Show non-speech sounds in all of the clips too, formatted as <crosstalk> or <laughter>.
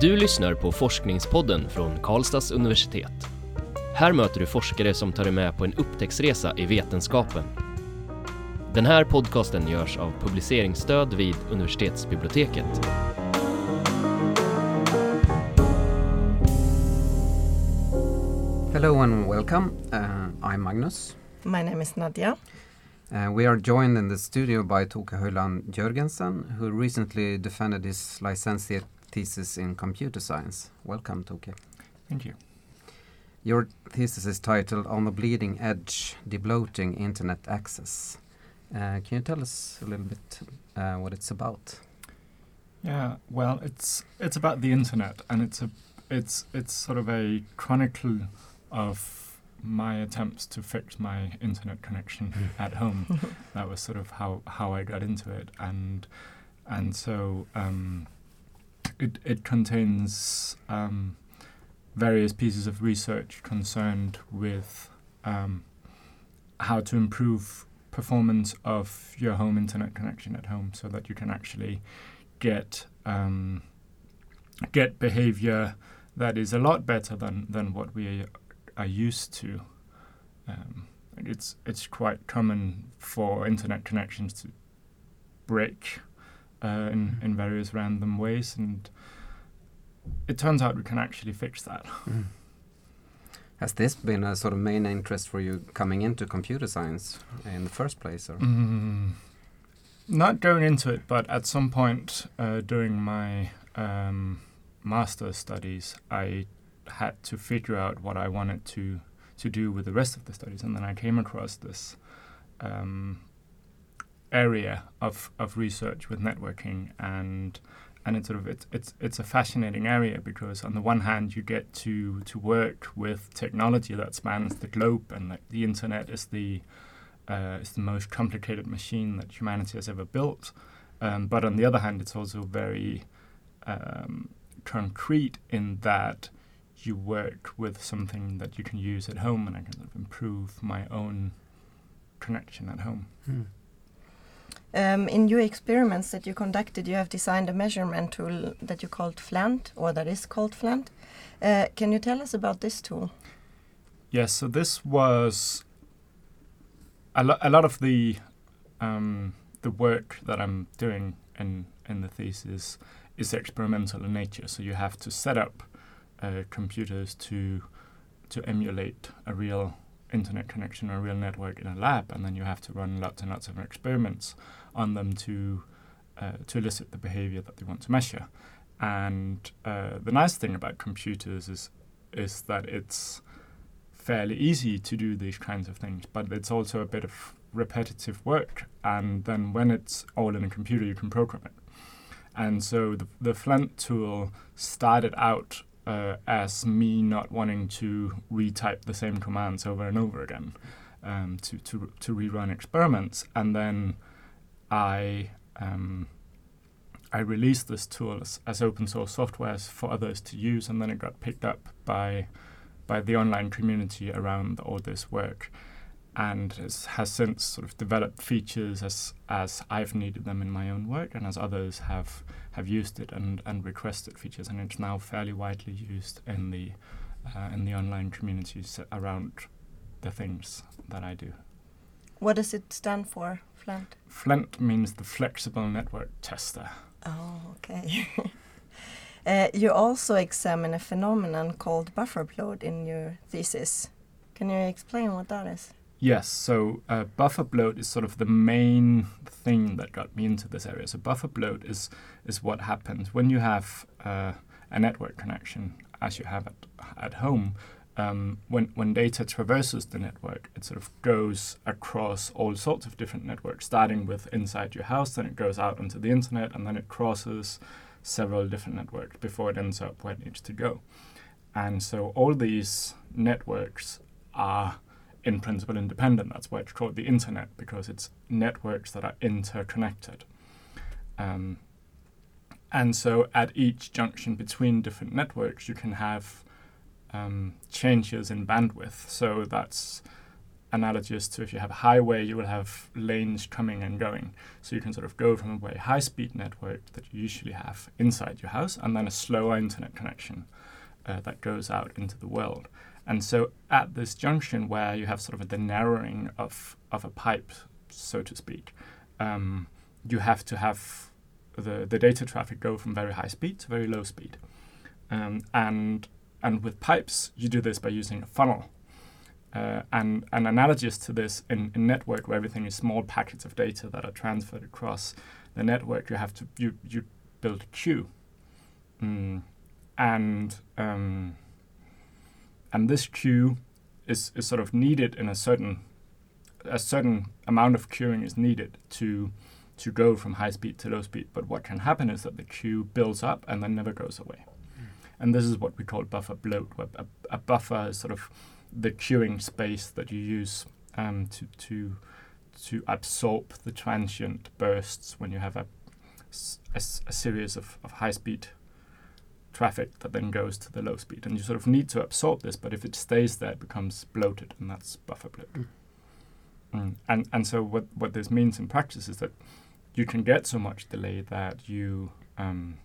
Du lyssnar på Forskningspodden från Karlstads universitet. Här möter du forskare som tar dig med på en upptäcktsresa i vetenskapen. Den här podcasten görs av publiceringsstöd vid universitetsbiblioteket. Hello and welcome. Uh, I'm Magnus. My name is Nadia. Uh, we are joined in the studio by Toke Höjland Jörgensen, who recently defended his licentiate thesis in computer science. Welcome, Toke. Thank you. Your thesis is titled On the Bleeding Edge Debloating Internet Access. Uh, can you tell us a little bit uh, what it's about? Yeah, well, it's it's about the internet, and it's a it's it's sort of a chronicle of my attempts to fix my internet connection <laughs> at home. that was sort of how how I got into it, and and so um, it it contains um, various pieces of research concerned with um, how to improve performance of your home internet connection at home, so that you can actually get um, get behavior that is a lot better than, than what we are used to. Um, it's it's quite common for internet connections to break uh, in in various random ways, and it turns out we can actually fix that. <laughs> Mm. Has this been a sort of main interest for you coming into computer science in the first place? Or? Mm, not going into it, but at some point uh, during my um, master's studies, I had to figure out what I wanted to to do with the rest of the studies, and then I came across this um, area of of research with networking, and and it's sort of it's it's it's a fascinating area because on the one hand you get to to work with technology that spans the globe, and like the internet is the uh, is the most complicated machine that humanity has ever built. Um, but on the other hand, it's also very um, concrete in that you work with something that you can use at home, and I can sort of improve my own connection at home. Hmm. Um, in your experiments that you conducted, you have designed a measurement tool that you called Flent, or that is called Flent. Uh, can you tell us about this tool? Yes, so this was a, lo- a lot of the um, the work that I'm doing in in the thesis is experimental in nature. So you have to set up uh, computers to to emulate a real internet connection or a real network in a lab, and then you have to run lots and lots of experiments on them to uh, to elicit the behavior that they want to measure. And uh, the nice thing about computers is is that it's fairly easy to do these kinds of things, but it's also a bit of repetitive work. And then when it's all in a computer, you can program it. And so the, the Flent tool started out uh, as me not wanting to retype the same commands over and over again um, to, to, to rerun experiments. And then I, um, I released this tool as, as open source software for others to use, and then it got picked up by, by the online community around all this work and has, has since sort of developed features as as I've needed them in my own work, and as others have have used it and, and requested features, and it's now fairly widely used in the uh, in the online communities around the things that I do. What does it stand for, Flent? Flent means the Flexible Network Tester. Oh, okay. <laughs> uh, you also examine a phenomenon called buffer bloat in your thesis. Can you explain what that is? Yes, so uh, buffer bloat is sort of the main thing that got me into this area. So buffer bloat is is what happens when you have uh, a network connection, as you have at at home. Um, when when data traverses the network, it sort of goes across all sorts of different networks, starting with inside your house, then it goes out onto the internet, and then it crosses several different networks before it ends up where it needs to go. And so all these networks are in principle independent. That's why it's called the internet because it's networks that are interconnected. Um, and so at each junction between different networks, you can have um, changes in bandwidth. So that's analogous to if you have a highway, you will have lanes coming and going. So you can sort of go from a very high speed network that you usually have inside your house and then a slower internet connection uh, that goes out into the world. And so at this junction where you have sort of the narrowing of, of a pipe, so to speak, um, you have to have the, the data traffic go from very high speed to very low speed. Um, and and with pipes, you do this by using a funnel. Uh, and, and analogous to this in, in network where everything is small packets of data that are transferred across the network, you have to you, you build a queue. Mm. And um, and this queue is, is sort of needed in a certain a certain amount of queuing is needed to to go from high speed to low speed. But what can happen is that the queue builds up and then never goes away. Mm. And this is what we call buffer bloat. Where a, a, buffer is sort of the queuing space that you use um, to to to absorb the transient bursts when you have a, a, a series of, of high speed traffic that then goes to the low speed. And you sort of need to absorb this, but if it stays there, it becomes bloated, and that's buffer bloat. Mm. Mm. And and so what what this means in practice is that you can get so much delay that you um,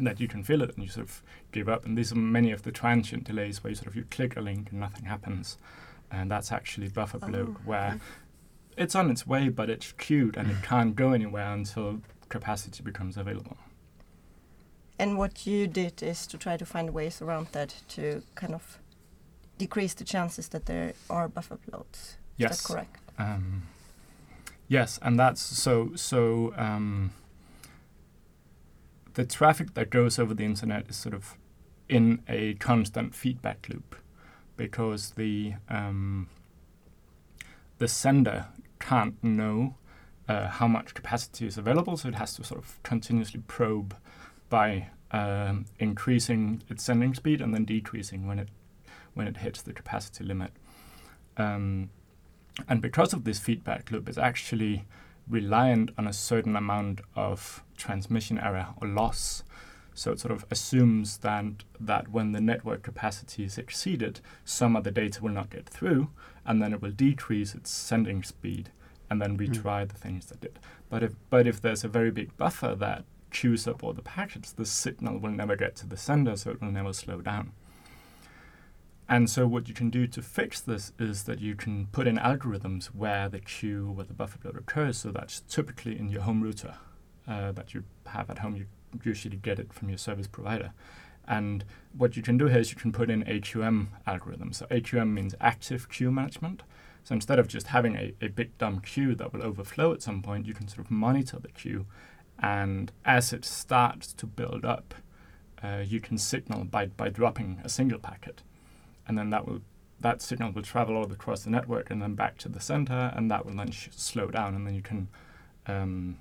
that you can feel it and you sort of give up. And these are many of the transient delays where you sort of you click a link and nothing happens, and that's actually buffer bloat oh, where it's on its way, but it's queued and it can't go anywhere until capacity becomes available. And what you did is to try to find ways around that to kind of decrease the chances that there are buffer bloats. Yes. Is that correct? Um, yes, and that's so so. Um, the traffic that goes over the internet is sort of in a constant feedback loop because the um, the sender can't know uh, how much capacity is available, so it has to sort of continuously probe by um, increasing its sending speed and then decreasing when it when it hits the capacity limit. Um, and because of this feedback loop, it's actually reliant on a certain amount of transmission error or loss. So it sort of assumes that that when the network capacity is exceeded, some of the data will not get through, and then it will decrease its sending speed, and then retry mm. the things that did. But if but if there's a very big buffer that queues up all the packets, the signal will never get to the sender, so it will never slow down. And so what you can do to fix this is that you can put in algorithms where the queue, where the buffer bloat occurs. So that's typically in your home router uh, that you have at home. You usually get it from your service provider. And what you can do here is you can put in AQM algorithms. So AQM means active queue management. So instead of just having a, a big dumb queue that will overflow at some point, you can sort of monitor the queue and as it starts to build up, uh, you can signal by, by dropping a single packet. And then that will that signal will travel all across the network and then back to the center, and that will then sh- slow down, and then you can um,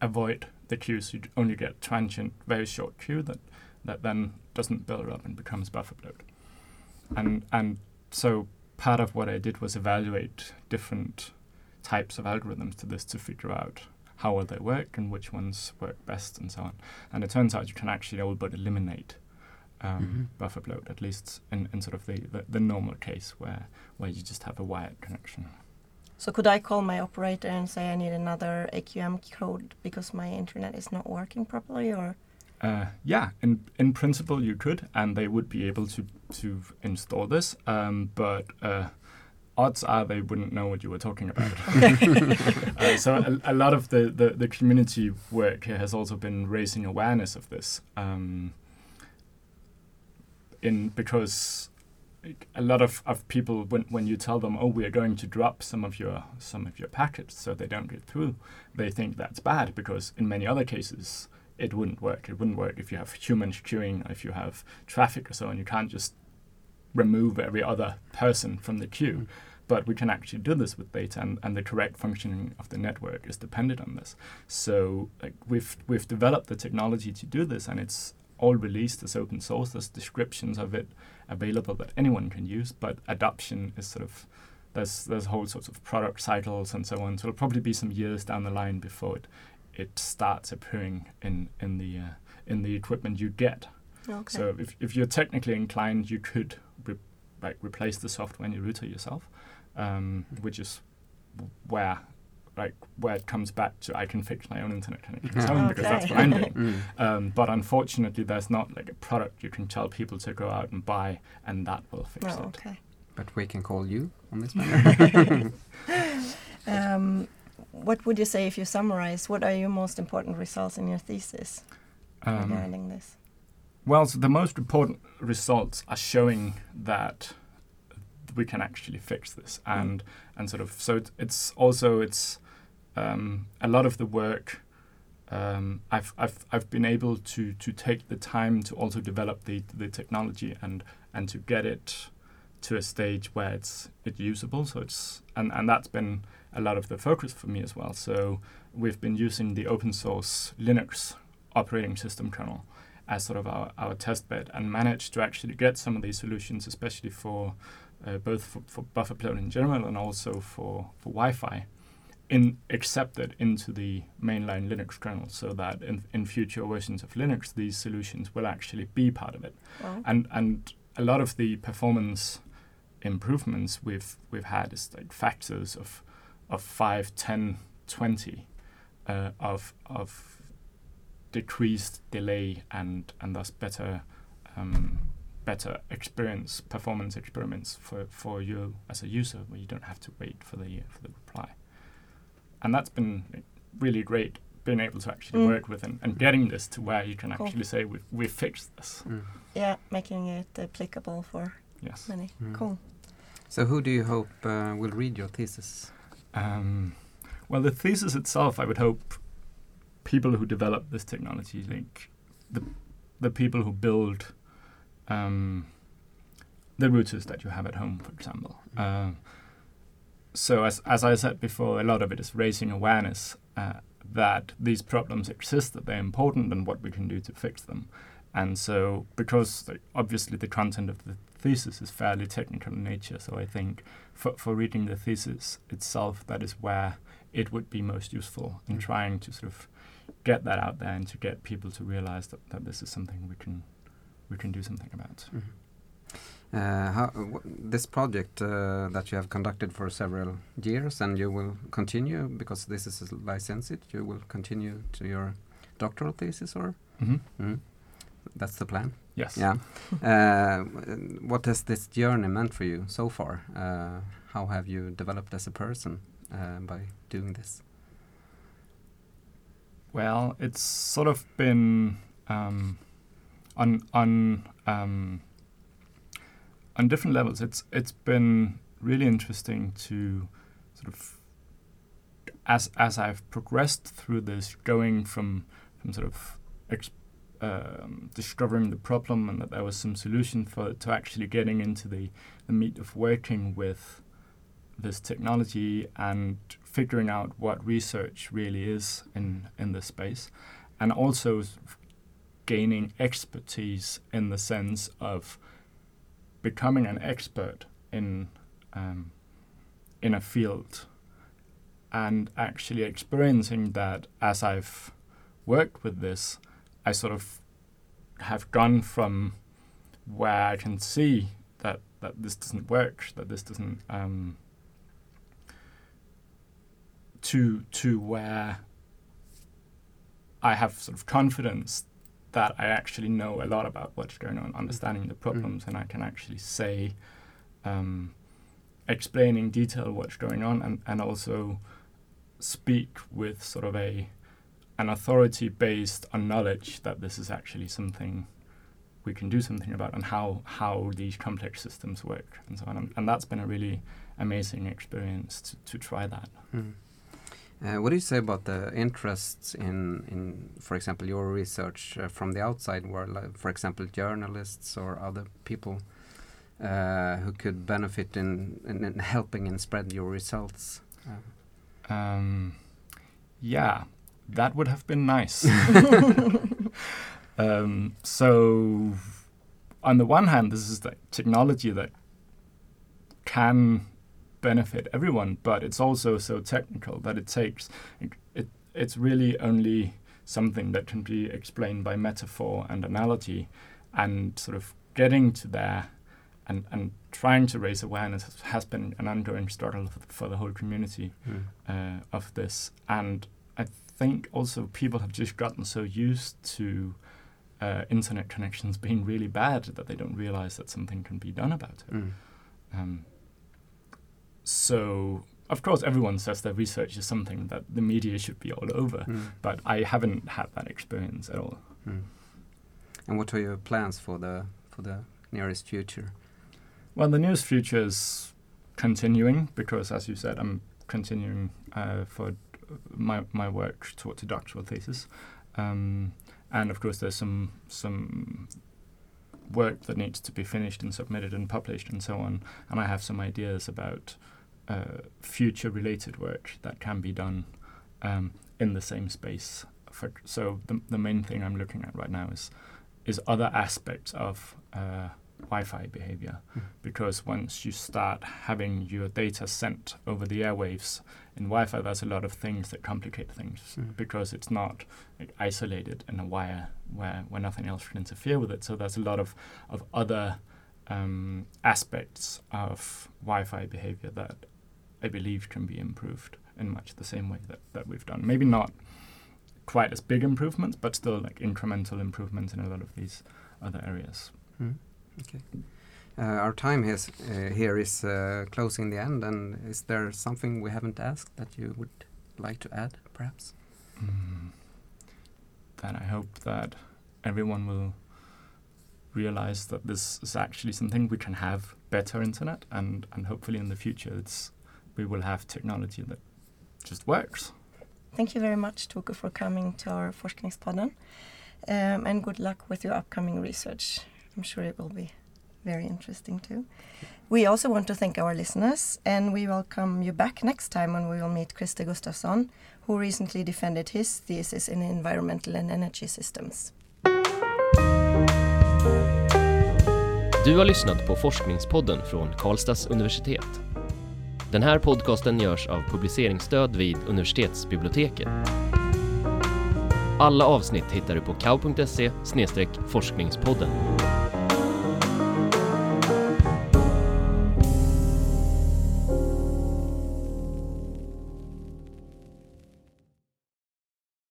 avoid the queues. You only get transient, very short queue that that then doesn't build up and becomes buffer bloat. And and so part of what I did was evaluate different types of algorithms to this to figure out how well they work and which ones work best and so on. And it turns out you can actually all but eliminate um, mm-hmm. buffer bloat, at least in, in sort of the, the, the, normal case where, where you just have a wired connection. So could I call my operator and say I need another AQM code because my internet is not working properly or? Uh, yeah, in in principle you could, and they would be able to to install this. Um, but uh, odds are they wouldn't know what you were talking about. <laughs> <laughs> uh, so a, a, lot of the, the, the, community work has also been raising awareness of this. Um, in because a lot of, of people when, when you tell them oh we are going to drop some of your some of your packets so they don't get through they think that's bad because in many other cases it wouldn't work it wouldn't work if you have humans queuing if you have traffic or so and you can't just remove every other person from the queue. Mm. But we can actually do this with data, and, and the correct functioning of the network is dependent on this. So like we've we've developed the technology to do this, and it's all released as open source. There's descriptions of it available that anyone can use, but adoption is sort of there's there's whole sorts of product cycles and so on. So it'll probably be some years down the line before it it starts appearing in in the uh, in the equipment you get. Okay. So if, if you're technically inclined, you could like replace the software in your router yourself. um, which is where like where it comes back to I can fix my own internet connection at home okay. because that's what I'm doing. Mm. Um, but unfortunately, there's not like a product you can tell people to go out and buy, and that will fix oh, it. Okay. But we can call you on this matter. <laughs> um, what would you say if you summarize? What are your most important results in your thesis um, regarding this? Well, so the most important results are showing that we can actually fix this, mm. and mm. and sort of so it, it's also it's um, a lot of the work. Um, I've, I've I've been able to to take the time to also develop the the technology and and to get it to a stage where it's it's usable. So it's and and that's been a lot of the focus for me as well. So we've been using the open source Linux operating system kernel as sort of our, our test bed and managed to actually get some of these solutions, especially for uh, both for, for buffer bloat in general and also for, for Wi-Fi, in accepted into the mainline Linux kernel, so that in, in future versions of Linux, these solutions will actually be part of it. Wow. And and a lot of the performance improvements we've we've had is like factors of of 5, 10, 20 uh, of of decreased delay and and thus better um, better experience performance experiments for, for you as a user where you don't have to wait for the for the reply and that's been really great being able to actually mm. work with and, and getting this to where you can cool. actually say we've, we've fixed this mm. yeah making it applicable for yes. many mm. cool so who do you hope uh, will read your thesis um, well the thesis itself i would hope people who develop this technology, like the the people who build um, the routers that you have at home, for example. Uh, so as as I said before, a lot of it is raising awareness uh, that these problems exist, that they're important, and what we can do to fix them. And so, because like, obviously the content of the thesis is fairly technical in nature, so I think for for reading the thesis itself, that is where it would be most useful in mm. trying to sort of get that out there and to get people to realize that, that this is something we can we can do something about. Mm -hmm. uh, how, this project uh, that you have conducted for several years and you will continue because this is licensed, you will continue to your doctoral thesis or? Mm -hmm. Mm. That's the plan. Yes. Yeah. <laughs> uh, what has this journey meant for you so far? Uh, how have you developed as a person uh, by doing this? Well, it's sort of been um, on on um, on different levels. It's it's been really interesting to sort of as as I've progressed through this, going from from sort of um, discovering the problem and that there was some solution for it to actually getting into the, the meat of working with this technology and figuring out what research really is in, in this space, and also gaining expertise in the sense of becoming an expert in um, in a field and actually experiencing that as I've worked with this, I sort of have gone from where I can see that, that this doesn't work, that this doesn't um, to to where I have sort of confidence that I actually know a lot about what's going on, understanding the problems, mm. and I can actually say, um, explain in detail what's going on, and, and also speak with sort of a an authority based on knowledge that this is actually something we can do something about and how how these complex systems work and so on. And, and that's been a really amazing experience to, to try that. Mm. Uh, what do you say about the interests in, in for example, your research uh, from the outside world, for example, journalists or other people uh, who could benefit in, in, in, helping and spread your results? Um, yeah, that would have been nice. <laughs> <laughs> um, so, on the one hand, this is the technology that can benefit everyone, but it's also so technical that it takes it, it it's really only something that can be explained by metaphor and analogy and sort of getting to there and and trying to raise awareness has been an ongoing struggle for the whole community mm. uh, of this. And I think also people have just gotten so used to uh, internet connections being really bad that they don't realize that something can be done about it. Mm. Um, so of course, everyone says that research is something that the media should be all over, mm. but I haven't had that experience at all. Mm. And what are your plans for the for the nearest future? Well, the nearest future is continuing because, as you said, I'm continuing uh, for my my work towards a doctoral thesis, um, and of course, there's some some work that needs to be finished and submitted and published and so on. And I have some ideas about uh, future related work that can be done um, in the same space. For, so the, the main thing I'm looking at right now is is other aspects of uh, Wi-Fi behavior, mm. because once you start having your data sent over the airwaves in Wi-Fi, there's a lot of things that complicate things mm. because it's not like, isolated in a wire where where nothing else can interfere with it. So there's a lot of of other um, aspects of Wi-Fi behavior that I believe can be improved in much the same way that, that we've done. Maybe not quite as big improvements, but still like incremental improvements in a lot of these other areas. Mm. Okay. Uh, our time is, uh, here is uh, closing the end, and is there something we haven't asked that you would like to add, perhaps? Mm. Then I hope that everyone will realize that this is actually something we can have better internet, and, and hopefully in the future it's we will have technology that just works. Thank you very much, Toke, for coming to our Forskningspodden. Um, and good luck with your upcoming research. I'm sure it will be very interesting too. We also want to thank our listeners, and we welcome you back next time when we will meet Christer Gustafsson, who recently defended his thesis in environmental and energy systems. Du har lyssnat på Forskningspodden från Karlstads universitet. Den här podcasten görs av publiceringsstöd vid universitetsbiblioteket. Alla avsnitt hittar du på kau.se forskningspodden.